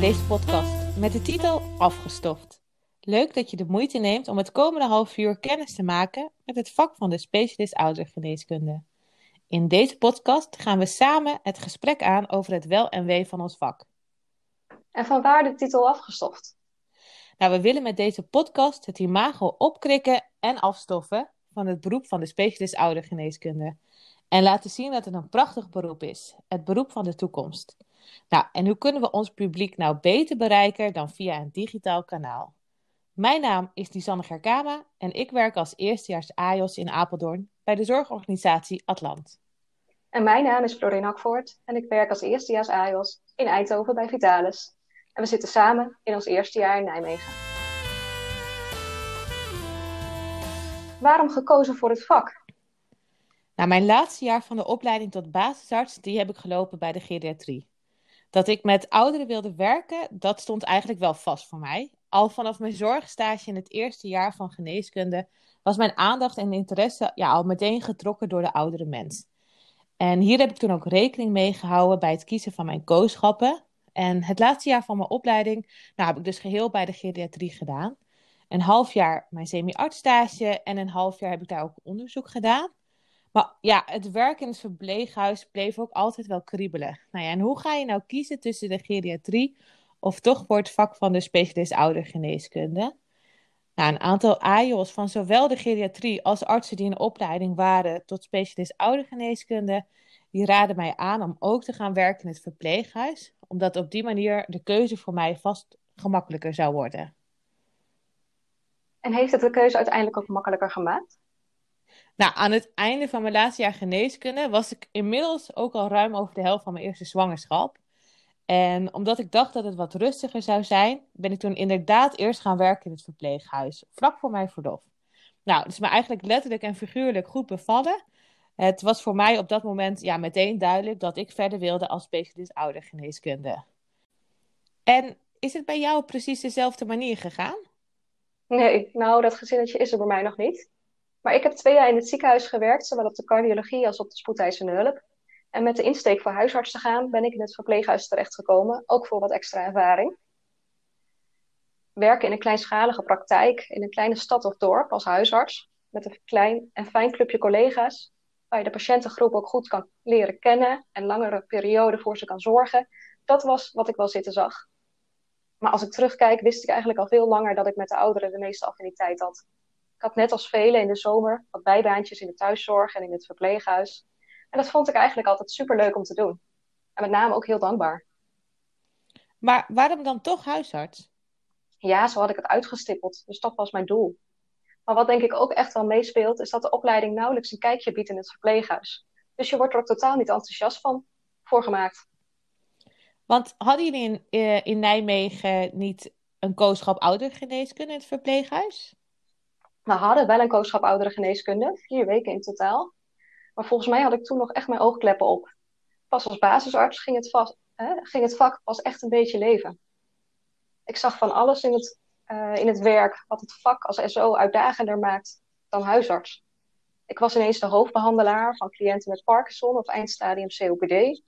Deze podcast met de titel Afgestoft. Leuk dat je de moeite neemt om het komende half uur kennis te maken met het vak van de specialist oudergeneeskunde. In deze podcast gaan we samen het gesprek aan over het wel en wee van ons vak. En van waar de titel Afgestoft? Nou, we willen met deze podcast het imago opkrikken en afstoffen van het beroep van de specialist oudergeneeskunde. En laten zien dat het een prachtig beroep is, het beroep van de toekomst. Nou, en hoe kunnen we ons publiek nou beter bereiken dan via een digitaal kanaal? Mijn naam is Lisanne Gerkama en ik werk als eerstejaars AJOS in Apeldoorn bij de zorgorganisatie Atlant. En mijn naam is Florine Hakvoort en ik werk als eerstejaars AJOS in Eindhoven bij Vitalis. En we zitten samen in ons eerste jaar in Nijmegen. Waarom gekozen voor het vak? Nou, mijn laatste jaar van de opleiding tot basisarts, die heb ik gelopen bij de geriatrie. Dat ik met ouderen wilde werken, dat stond eigenlijk wel vast voor mij. Al vanaf mijn zorgstage in het eerste jaar van geneeskunde was mijn aandacht en interesse ja, al meteen getrokken door de oudere mens. En hier heb ik toen ook rekening mee gehouden bij het kiezen van mijn kooschappen. En het laatste jaar van mijn opleiding nou, heb ik dus geheel bij de geriatrie gedaan. Een half jaar mijn semi-artstage en een half jaar heb ik daar ook onderzoek gedaan. Maar ja, het werk in het verpleeghuis bleef ook altijd wel kriebelen. Nou ja, en hoe ga je nou kiezen tussen de geriatrie of toch voor het vak van de specialist oudergeneeskunde? Nou, een aantal AJOS van zowel de geriatrie als artsen die in opleiding waren tot specialist oudergeneeskunde, die raden mij aan om ook te gaan werken in het verpleeghuis, omdat op die manier de keuze voor mij vast gemakkelijker zou worden. En heeft het de keuze uiteindelijk ook makkelijker gemaakt? Nou, aan het einde van mijn laatste jaar geneeskunde was ik inmiddels ook al ruim over de helft van mijn eerste zwangerschap. En omdat ik dacht dat het wat rustiger zou zijn, ben ik toen inderdaad eerst gaan werken in het verpleeghuis, vlak voor mijn verlof. Nou, het is me eigenlijk letterlijk en figuurlijk goed bevallen. Het was voor mij op dat moment ja, meteen duidelijk dat ik verder wilde als specialist oudergeneeskunde. En is het bij jou precies dezelfde manier gegaan? Nee, nou, dat gezinnetje is er bij mij nog niet. Maar ik heb twee jaar in het ziekenhuis gewerkt, zowel op de cardiologie als op de spoedeisende hulp. En met de insteek voor huisarts te gaan, ben ik in het verpleeghuis terechtgekomen, ook voor wat extra ervaring. Werken in een kleinschalige praktijk in een kleine stad of dorp als huisarts, met een klein en fijn clubje collega's, waar je de patiëntengroep ook goed kan leren kennen en langere perioden voor ze kan zorgen, dat was wat ik wel zitten zag. Maar als ik terugkijk, wist ik eigenlijk al veel langer dat ik met de ouderen de meeste affiniteit had. Ik had net als velen in de zomer wat bijbaantjes in de thuiszorg en in het verpleeghuis. En dat vond ik eigenlijk altijd super leuk om te doen. En met name ook heel dankbaar. Maar waarom dan toch huisarts? Ja, zo had ik het uitgestippeld. Dus dat was mijn doel. Maar wat denk ik ook echt wel meespeelt, is dat de opleiding nauwelijks een kijkje biedt in het verpleeghuis. Dus je wordt er ook totaal niet enthousiast van voor gemaakt. Want hadden jullie in, eh, in Nijmegen niet een kooschap oudergeneeskunde in het verpleeghuis? We hadden wel een kooschap ouderengeneeskunde, vier weken in totaal. Maar volgens mij had ik toen nog echt mijn oogkleppen op. Pas als basisarts ging het, vast, hè, ging het vak pas echt een beetje leven. Ik zag van alles in het, uh, in het werk wat het vak als SO uitdagender maakt dan huisarts. Ik was ineens de hoofdbehandelaar van cliënten met Parkinson of eindstadium COPD.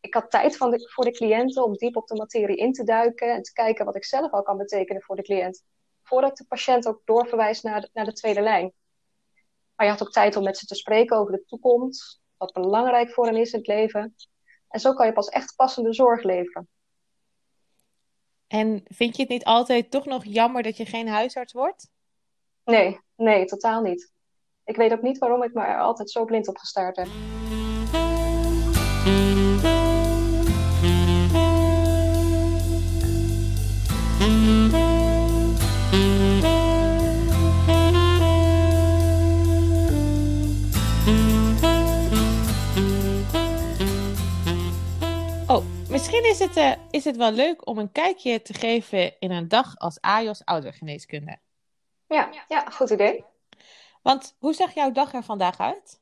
Ik had tijd van voor de cliënten om diep op de materie in te duiken en te kijken wat ik zelf al kan betekenen voor de cliënt voordat de patiënt ook doorverwijst naar de, naar de tweede lijn. Maar je had ook tijd om met ze te spreken over de toekomst, wat belangrijk voor hen is in het leven. En zo kan je pas echt passende zorg leveren. En vind je het niet altijd toch nog jammer dat je geen huisarts wordt? Nee, nee, totaal niet. Ik weet ook niet waarom ik me er altijd zo blind op gestaard heb. Misschien is het, uh, is het wel leuk om een kijkje te geven in een dag als AJOS oudergeneeskunde. Ja, ja, goed idee. Want hoe zag jouw dag er vandaag uit?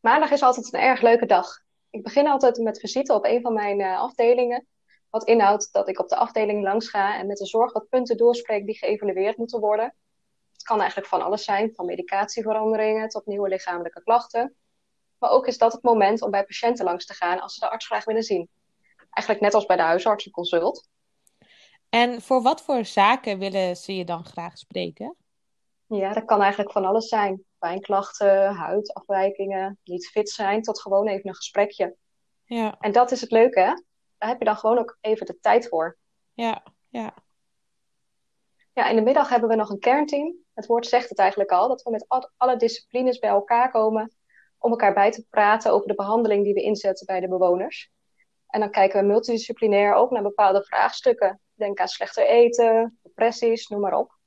Maandag is altijd een erg leuke dag. Ik begin altijd met visite op een van mijn uh, afdelingen. Wat inhoudt dat ik op de afdeling langs ga en met de zorg wat punten doorspreek die geëvalueerd moeten worden. Het kan eigenlijk van alles zijn, van medicatieveranderingen tot nieuwe lichamelijke klachten. Maar ook is dat het moment om bij patiënten langs te gaan als ze de arts graag willen zien. Eigenlijk net als bij de huisartsenconsult. En voor wat voor zaken willen ze je dan graag spreken? Ja, dat kan eigenlijk van alles zijn. Pijnklachten, huidafwijkingen, niet fit zijn, tot gewoon even een gesprekje. Ja, En dat is het leuke, hè? Daar heb je dan gewoon ook even de tijd voor. ja, ja. Ja, in de middag hebben we nog een kernteam. Het woord zegt het eigenlijk al, dat we met al- alle disciplines bij elkaar komen om elkaar bij te praten over de behandeling die we inzetten bij de bewoners. En dan kijken we multidisciplinair ook naar bepaalde vraagstukken. Denk aan slechter eten, depressies, noem maar op.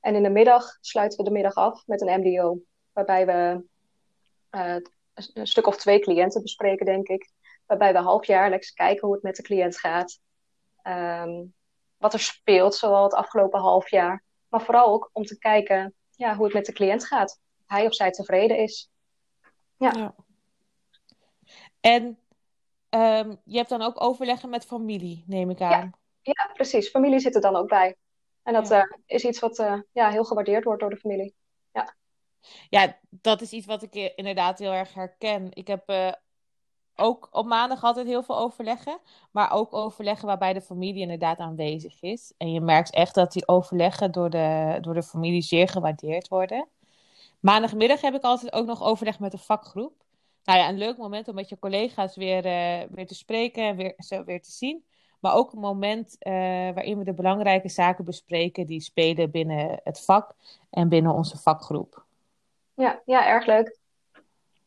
En in de middag sluiten we de middag af met een MDO, waarbij we eh, een stuk of twee cliënten bespreken, denk ik. Waarbij we halfjaarlijks kijken hoe het met de cliënt gaat. Ehm, wat er speelt, zowel het afgelopen half jaar. Maar vooral ook om te kijken ja, hoe het met de cliënt gaat. Of hij of zij tevreden is. Ja. Ja. En ehm, je hebt dan ook overleggen met familie, neem ik aan. Ja, precies. Familie zit er dan ook bij. En dat Ja. eh, is iets wat eh, ja, heel gewaardeerd wordt door de familie. Ja, dat is iets wat ik eh, inderdaad heel erg herken. Ik heb ook op maandag altijd heel veel overleggen, maar ook overleggen waarbij de familie inderdaad aanwezig is. En je merkt echt dat die overleggen door de, door de familie zeer gewaardeerd worden. Maandagmiddag heb ik altijd ook nog overleg met de vakgroep. Nou ja, een leuk moment om met je collega's weer, eh, weer te spreken en weer, zo weer te zien. Maar ook een moment eh, waarin we de belangrijke zaken bespreken die spelen binnen het vak en binnen onze vakgroep. Ja, ja, erg leuk.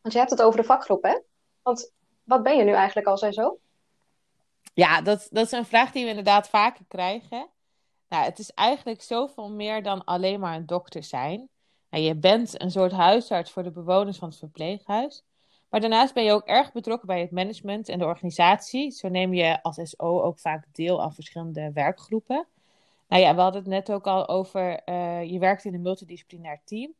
Want je hebt het over de vakgroep, hè? Want wat ben je nu eigenlijk al zo? Ja, dat, dat is een vraag die we inderdaad vaker krijgen. Nou, het is eigenlijk zoveel meer dan alleen maar een dokter zijn. Nou, je bent een soort huisarts voor de bewoners van het verpleeghuis. Maar daarnaast ben je ook erg betrokken bij het management en de organisatie. Zo neem je als SO ook vaak deel aan verschillende werkgroepen. Nou ja, we hadden het net ook al over, eh, je werkt in een multidisciplinair team.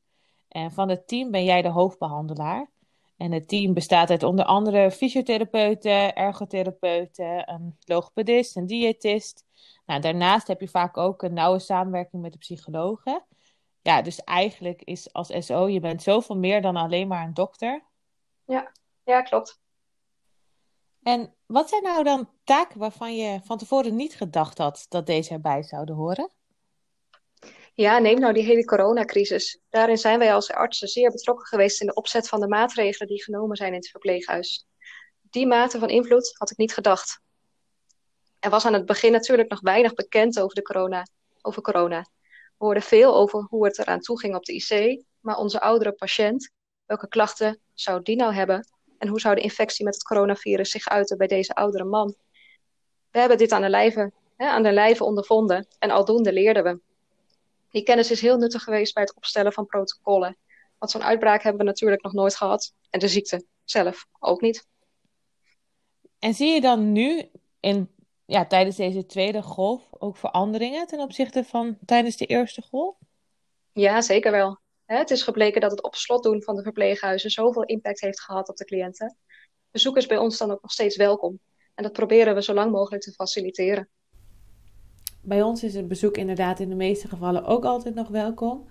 En van het team ben jij de hoofdbehandelaar. En het team bestaat uit onder andere fysiotherapeuten, ergotherapeuten, een logopedist, een diëtist. Nou, daarnaast heb je vaak ook een nauwe samenwerking met de psychologen. Ja, dus eigenlijk is als SO, je bent zoveel meer dan alleen maar een dokter. Ja, ja, klopt. En wat zijn nou dan taken waarvan je van tevoren niet gedacht had dat deze erbij zouden horen? Ja, neem nou die hele coronacrisis. Daarin zijn wij als artsen zeer betrokken geweest in de opzet van de maatregelen die genomen zijn in het verpleeghuis. Die mate van invloed had ik niet gedacht. Er was aan het begin natuurlijk nog weinig bekend over, de corona, over corona. We hoorden veel over hoe het eraan toe ging op de IC, maar onze oudere patiënt, welke klachten zou die nou hebben en hoe zou de infectie met het coronavirus zich uiten bij deze oudere man? We hebben dit aan de lijve, hè, aan de lijve ondervonden en aldoende leerden we. Die kennis is heel nuttig geweest bij het opstellen van protocollen. Want zo'n uitbraak hebben we natuurlijk nog nooit gehad. En de ziekte zelf ook niet. En zie je dan nu in, ja, tijdens deze tweede golf ook veranderingen ten opzichte van tijdens de eerste golf? Ja, zeker wel. Het is gebleken dat het op slot doen van de verpleeghuizen zoveel impact heeft gehad op de cliënten. Bezoekers bij ons dan ook nog steeds welkom. En dat proberen we zo lang mogelijk te faciliteren. Bij ons is het bezoek inderdaad in de meeste gevallen ook altijd nog welkom.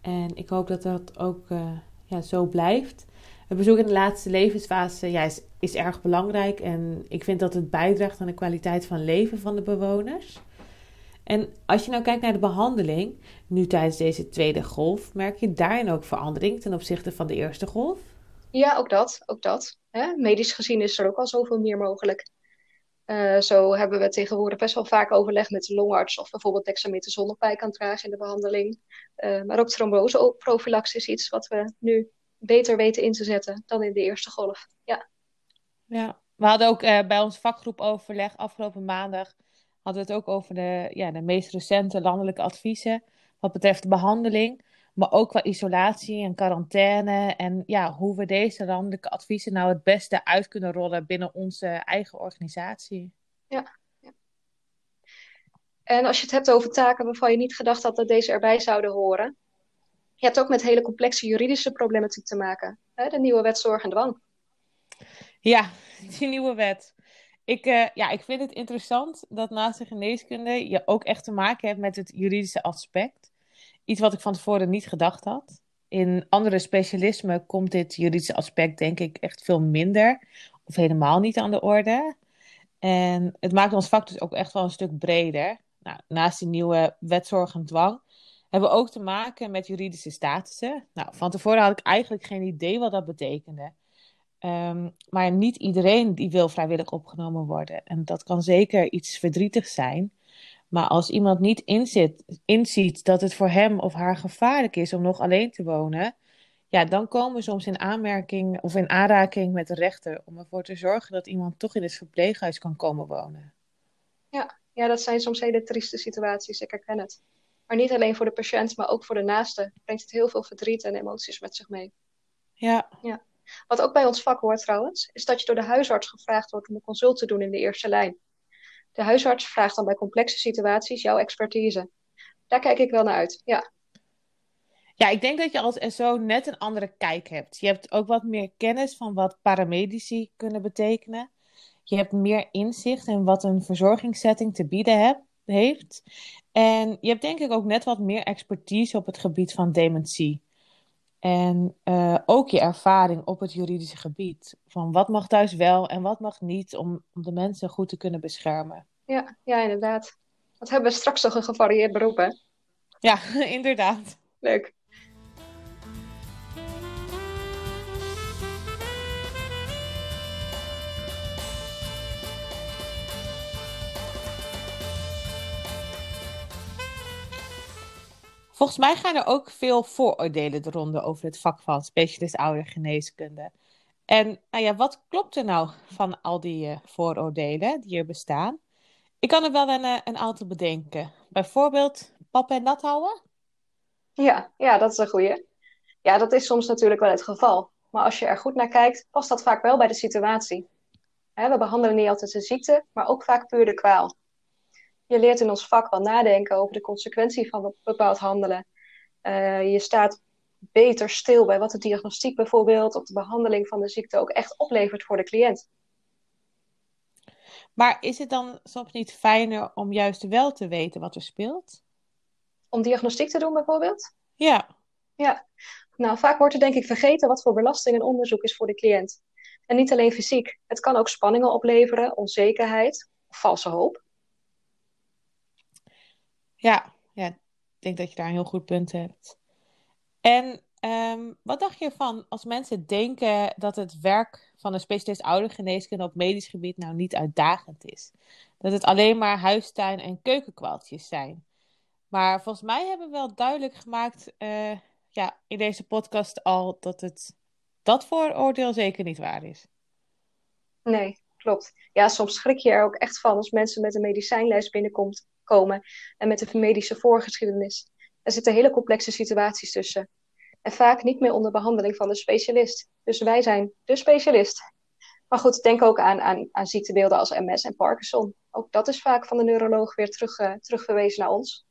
En ik hoop dat dat ook eh, ja, zo blijft. Het bezoek in de laatste levensfase is, is erg belangrijk. En ik vind dat het bijdraagt aan de kwaliteit van leven van de bewoners. En als je nou kijkt naar de behandeling, nu tijdens deze tweede golf, merk je daarin ook verandering ten opzichte van de eerste golf? Ja, ook dat. Ook dat. Hè? Medisch gezien is er ook al zoveel meer mogelijk. Eh, zo hebben we tegenwoordig best wel vaak overleg met de longarts of bijvoorbeeld dexamethason op bij kan dragen in de behandeling. Eh, maar ook tromboseprofilax is iets wat we nu beter weten in te zetten dan in de eerste golf. Ja, Ja, we hadden ook eh, bij ons vakgroep overleg afgelopen maandag hadden we het ook over de, ja, de meest recente landelijke adviezen wat betreft de behandeling, maar ook qua isolatie en quarantaine en ja, hoe we deze landelijke adviezen nou het beste uit kunnen rollen binnen onze eigen organisatie. ja. ja. En als je het hebt over taken waarvan je niet gedacht had dat deze erbij zouden horen, je hebt ook met hele complexe juridische problematiek te maken. Hè? De nieuwe wet zorg en dwang. Ja, die nieuwe wet. Ik, eh, ja, ik vind het interessant dat naast de geneeskunde je ook echt te maken hebt met het juridische aspect. Iets wat ik van tevoren niet gedacht had. In andere specialismen komt dit juridische aspect denk ik echt veel minder of helemaal niet aan de orde. En het maakt ons vak dus ook echt wel een stuk breder. Nou, naast die nieuwe wetzorg en dwang hebben we ook te maken met juridische statussen. Nou, van tevoren had ik eigenlijk geen idee wat dat betekende. Ehm, maar niet iedereen die wil vrijwillig opgenomen worden. En dat kan zeker iets verdrietigs zijn. Maar als iemand niet inzit, inziet dat het voor hem of haar gevaarlijk is om nog alleen te wonen, ja, dan komen we soms in aanmerking of in aanraking met de rechter om ervoor te zorgen dat iemand toch in het verpleeghuis kan komen wonen. Ja, ja dat zijn soms hele trieste situaties, ik herken het. Maar niet alleen voor de patiënt, maar ook voor de naaste brengt het heel veel verdriet en emoties met zich mee. Ja. ja. Wat ook bij ons vak hoort trouwens, is dat je door de huisarts gevraagd wordt om een consult te doen in de eerste lijn. De huisarts vraagt dan bij complexe situaties jouw expertise. Daar kijk ik wel naar uit, ja. Ja, ik denk dat je als SO net een andere kijk hebt. Je hebt ook wat meer kennis van wat paramedici kunnen betekenen. Je hebt meer inzicht in wat een verzorgingssetting te bieden heeft. En je hebt denk ik ook net wat meer expertise op het gebied van dementie. En uh, ook je ervaring op het juridische gebied. Van wat mag thuis wel en wat mag niet om, om de mensen goed te kunnen beschermen. Ja, ja, inderdaad. Dat hebben we straks toch een gevarieerd beroep, hè? Ja, inderdaad. Leuk. Volgens mij gaan er ook veel vooroordelen de over het vak van specialist oudergeneeskunde. En nou ja, wat klopt er nou van al die uh, vooroordelen die er bestaan? Ik kan er wel een, uh, een aantal bedenken. Bijvoorbeeld pap en nat houden? Ja, ja, dat is een goeie. Ja, dat is soms natuurlijk wel het geval. Maar als je er goed naar kijkt, past dat vaak wel bij de situatie. we behandelen niet altijd de ziekte, maar ook vaak puur de kwaal je leert in ons vak wel nadenken over de consequentie van bepaald handelen. Uh, je staat beter stil bij wat de diagnostiek bijvoorbeeld of de behandeling van de ziekte ook echt oplevert voor de cliënt. Maar is het dan soms niet fijner om juist wel te weten wat er speelt? Om diagnostiek te doen bijvoorbeeld? Ja. Ja. Nou, vaak wordt er denk ik vergeten wat voor belasting een onderzoek is voor de cliënt. En niet alleen fysiek. Het kan ook spanningen opleveren, onzekerheid, valse hoop. Ja, ja, ik denk dat je daar een heel goed punt hebt. En ehm, wat dacht je ervan als mensen denken dat het werk van een specialist oudergeneeskunde op medisch gebied nou niet uitdagend is? Dat het alleen maar huistuin- en keukenkwaaltjes zijn. Maar volgens mij hebben we wel duidelijk gemaakt uh, ja, in deze podcast al dat het dat vooroordeel zeker niet waar is. Nee, klopt. Ja, soms schrik je er ook echt van als mensen met een medicijnlijst binnenkomt komen en met de medische voorgeschiedenis. Er zitten hele complexe situaties tussen. En vaak niet meer onder behandeling van de specialist. Dus wij zijn de specialist. Maar goed, denk ook aan, aan, aan ziektebeelden als MS en Parkinson. Ook dat is vaak van de neuroloog weer terug, uh, terugverwezen naar ons.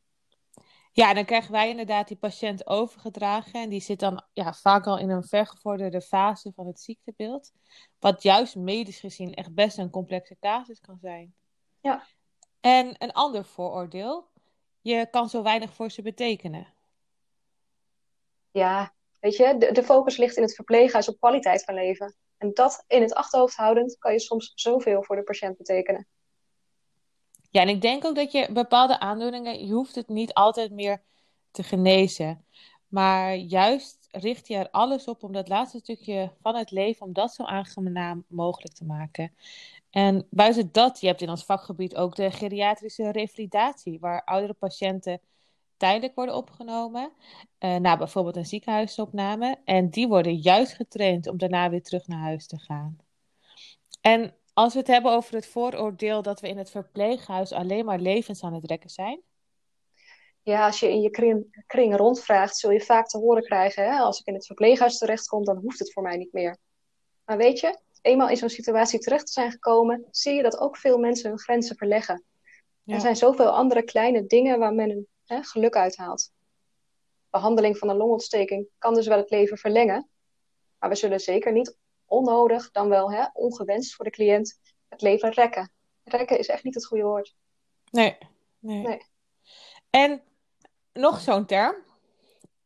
Ja, dan krijgen wij inderdaad die patiënt overgedragen. En die zit dan ja, vaak al in een vergevorderde fase van het ziektebeeld. Wat juist medisch gezien echt best een complexe casus kan zijn. Ja. En een ander vooroordeel, je kan zo weinig voor ze betekenen. Ja, weet je, de, de focus ligt in het verpleeghuis op kwaliteit van leven. En dat in het achterhoofd houdend kan je soms zoveel voor de patiënt betekenen. Ja, en ik denk ook dat je bepaalde aandoeningen, je hoeft het niet altijd meer te genezen. Maar juist richt je er alles op om dat laatste stukje van het leven, om dat zo aangenaam mogelijk te maken. En buiten dat, je hebt in ons vakgebied ook de geriatrische revalidatie, waar oudere patiënten tijdelijk worden opgenomen, uh, na bijvoorbeeld een ziekenhuisopname. En die worden juist getraind om daarna weer terug naar huis te gaan. En als we het hebben over het vooroordeel dat we in het verpleeghuis alleen maar levens aan het rekken zijn. Ja, als je in je kring, kring rondvraagt, zul je vaak te horen krijgen: hè, als ik in het verpleeghuis terechtkom, dan hoeft het voor mij niet meer. Maar weet je, eenmaal in zo'n situatie terecht te zijn gekomen, zie je dat ook veel mensen hun grenzen verleggen. Er zijn zoveel andere kleine dingen waar men hè, geluk uithaalt. Behandeling van een longontsteking kan dus wel het leven verlengen, maar we zullen zeker niet onnodig, dan wel hè, ongewenst voor de cliënt, het leven rekken. Rekken is echt niet het goede woord. Nee, nee. nee. En nog zo'n term.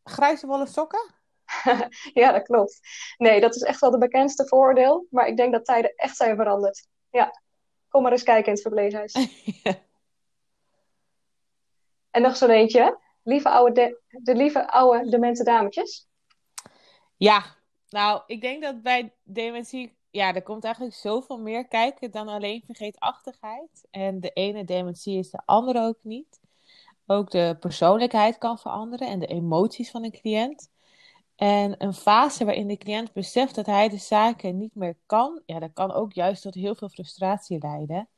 Grijze wollen sokken? ja, dat klopt. Nee, dat is echt wel de bekendste voordeel. Maar ik denk dat tijden echt zijn veranderd. Ja. Kom maar eens kijken in het verpleeghuis. En nog zo'n eentje. Lieve oude de, de lieve oude demente dametjes. Ja, nou, ik denk dat bij dementie, ja, er komt eigenlijk zoveel meer kijken dan alleen vergeetachtigheid. En de ene dementie is de andere ook niet. Ook de persoonlijkheid kan veranderen en de emoties van een cliënt. En een fase waarin de cliënt beseft dat hij de zaken niet meer kan, ja, dat kan ook juist tot heel veel frustratie leiden.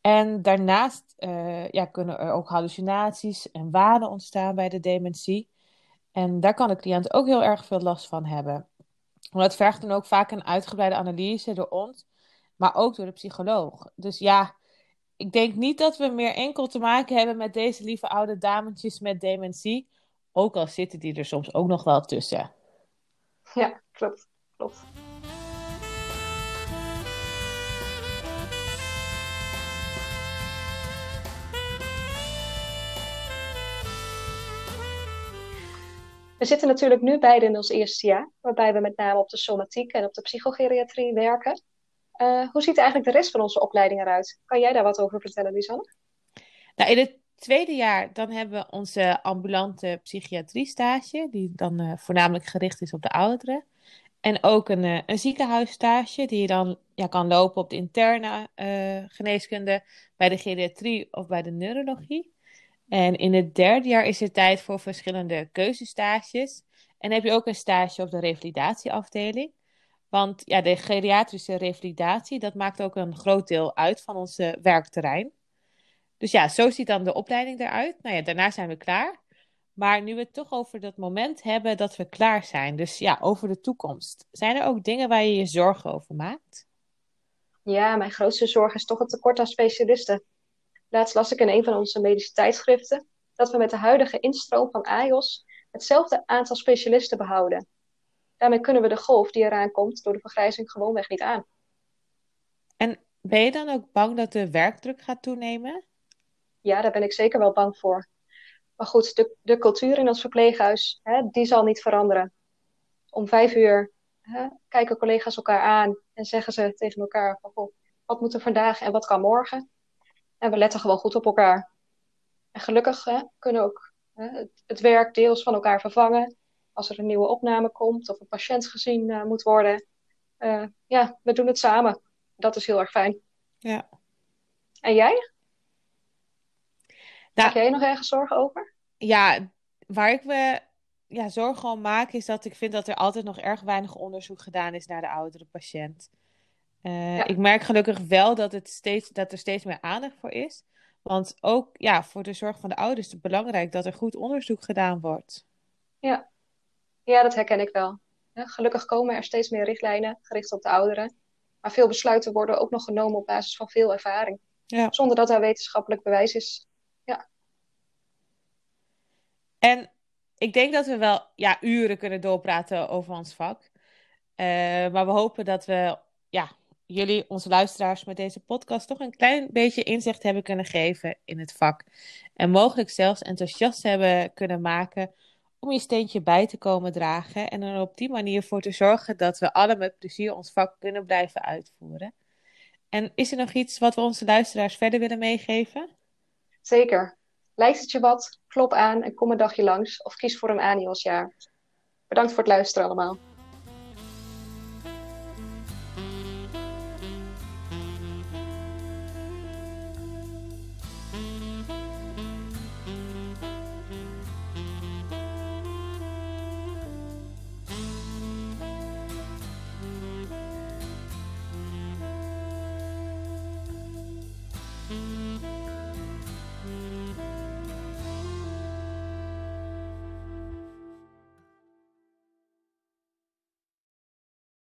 En daarnaast uh, ja, kunnen er ook hallucinaties en wanen ontstaan bij de dementie. En daar kan de cliënt ook heel erg veel last van hebben. Dat vergt dan ook vaak een uitgebreide analyse door ons, maar ook door de psycholoog. Dus ja, ik denk niet dat we meer enkel te maken hebben met deze lieve oude dametjes met dementie. Ook al zitten die er soms ook nog wel tussen. Ja, klopt. klopt. We zitten natuurlijk nu beide in ons eerste jaar, waarbij we met name op de somatiek en op de psychogeriatrie werken. Uh, hoe ziet eigenlijk de rest van onze opleiding eruit? Kan jij daar wat over vertellen, Lisanne? Nou, in het tweede jaar dan hebben we onze ambulante psychiatrie stage, die dan uh, voornamelijk gericht is op de ouderen. En ook een, uh, een ziekenhuisstage, die je dan ja, kan lopen op de interne geneeskunde, bij de geriatrie of bij de neurologie. En in het derde jaar is het tijd voor verschillende keuzestages. En heb je ook een stage op de revalidatieafdeling. Want ja, de geriatrische revalidatie, dat maakt ook een groot deel uit van ons werkterrein. Dus ja, zo ziet dan de opleiding eruit. Nou ja, daarna zijn we klaar. Maar nu we het toch over dat moment hebben dat we klaar zijn. Dus ja, over de toekomst. Zijn er ook dingen waar je je zorgen over maakt? Ja, mijn grootste zorg is toch het tekort aan specialisten. Laatst las ik in een van onze medische tijdschriften dat we met de huidige instroom van AIOS hetzelfde aantal specialisten behouden. Daarmee kunnen we de golf die eraan komt door de vergrijzing gewoonweg niet aan. En ben je dan ook bang dat de werkdruk gaat toenemen? Ja, daar ben ik zeker wel bang voor. Maar goed, de, de cultuur in ons verpleeghuis, hè, die zal niet veranderen. Om vijf uur hè, kijken collega's elkaar aan en zeggen ze tegen elkaar: van, wat moet er vandaag en wat kan morgen? En we letten gewoon goed op elkaar. En gelukkig hè, kunnen ook hè, het, werk deels van elkaar vervangen. Als er een nieuwe opname komt of een patiënt gezien uh, moet worden. Uh, ja, we doen het samen. Dat is heel erg fijn. Ja. En jij? Nou, Heb jij nog ergens zorgen over? Ja, waar ik me ja, zorgen om maak is dat ik vind dat er altijd nog erg weinig onderzoek gedaan is naar de oudere patiënt. Uh, Ik merk gelukkig wel dat, het steeds, dat er steeds meer aandacht voor is. Want ook ja, voor de zorg van de ouders is het belangrijk dat er goed onderzoek gedaan wordt. Ja, ja dat herken ik wel. gelukkig komen er steeds meer richtlijnen gericht op de ouderen. Maar veel besluiten worden ook nog genomen op basis van veel ervaring. Ja. Zonder dat daar wetenschappelijk bewijs is. Ja. En ik denk dat we wel ja, uren kunnen doorpraten over ons vak. Uh, maar we hopen dat we ja, jullie, onze luisteraars, met deze podcast toch een klein beetje inzicht hebben kunnen geven in het vak. En mogelijk zelfs enthousiast hebben kunnen maken om je steentje bij te komen dragen. En er op die manier voor te zorgen dat we alle met plezier ons vak kunnen blijven uitvoeren. En is er nog iets wat we onze luisteraars verder willen meegeven? Zeker. Lijkt het je wat? Klop aan en kom een dagje langs of kies voor een ANIOS-jaar. Bedankt voor het luisteren allemaal.